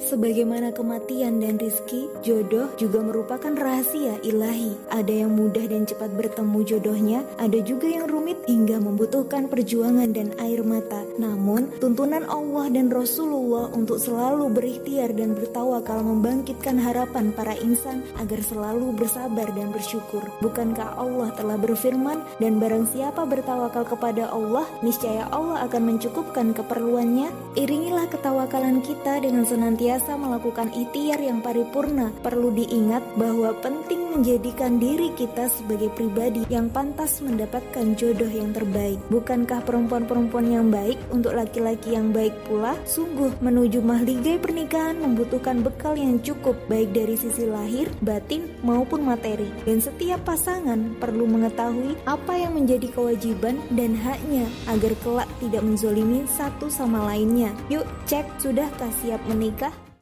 Sebagaimana kematian dan rizki, jodoh juga merupakan rahasia ilahi. Ada yang mudah dan cepat bertemu jodohnya, ada juga yang rumit hingga membutuhkan perjuangan dan air mata. Namun, tuntunan Allah dan Rasulullah untuk selalu berikhtiar dan bertawakal membangkitkan harapan para insan agar selalu bersabar dan bersyukur. Bukankah Allah telah berfirman, dan barang siapa bertawakal kepada Allah, niscaya Allah akan mencukupkan keperluannya? Iringilah ketawakalan kita dengan senantiasa senantiasa melakukan ikhtiar yang paripurna, perlu diingat bahwa penting menjadikan diri kita sebagai pribadi yang pantas mendapatkan jodoh yang terbaik. Bukankah perempuan-perempuan yang baik untuk laki-laki yang baik pula? Sungguh, menuju mahligai pernikahan membutuhkan bekal yang cukup baik dari sisi lahir, batin, maupun materi. Dan setiap pasangan perlu mengetahui apa yang menjadi kewajiban dan haknya agar kelak tidak menzolimi satu sama lainnya. Yuk, cek sudahkah siap menikah?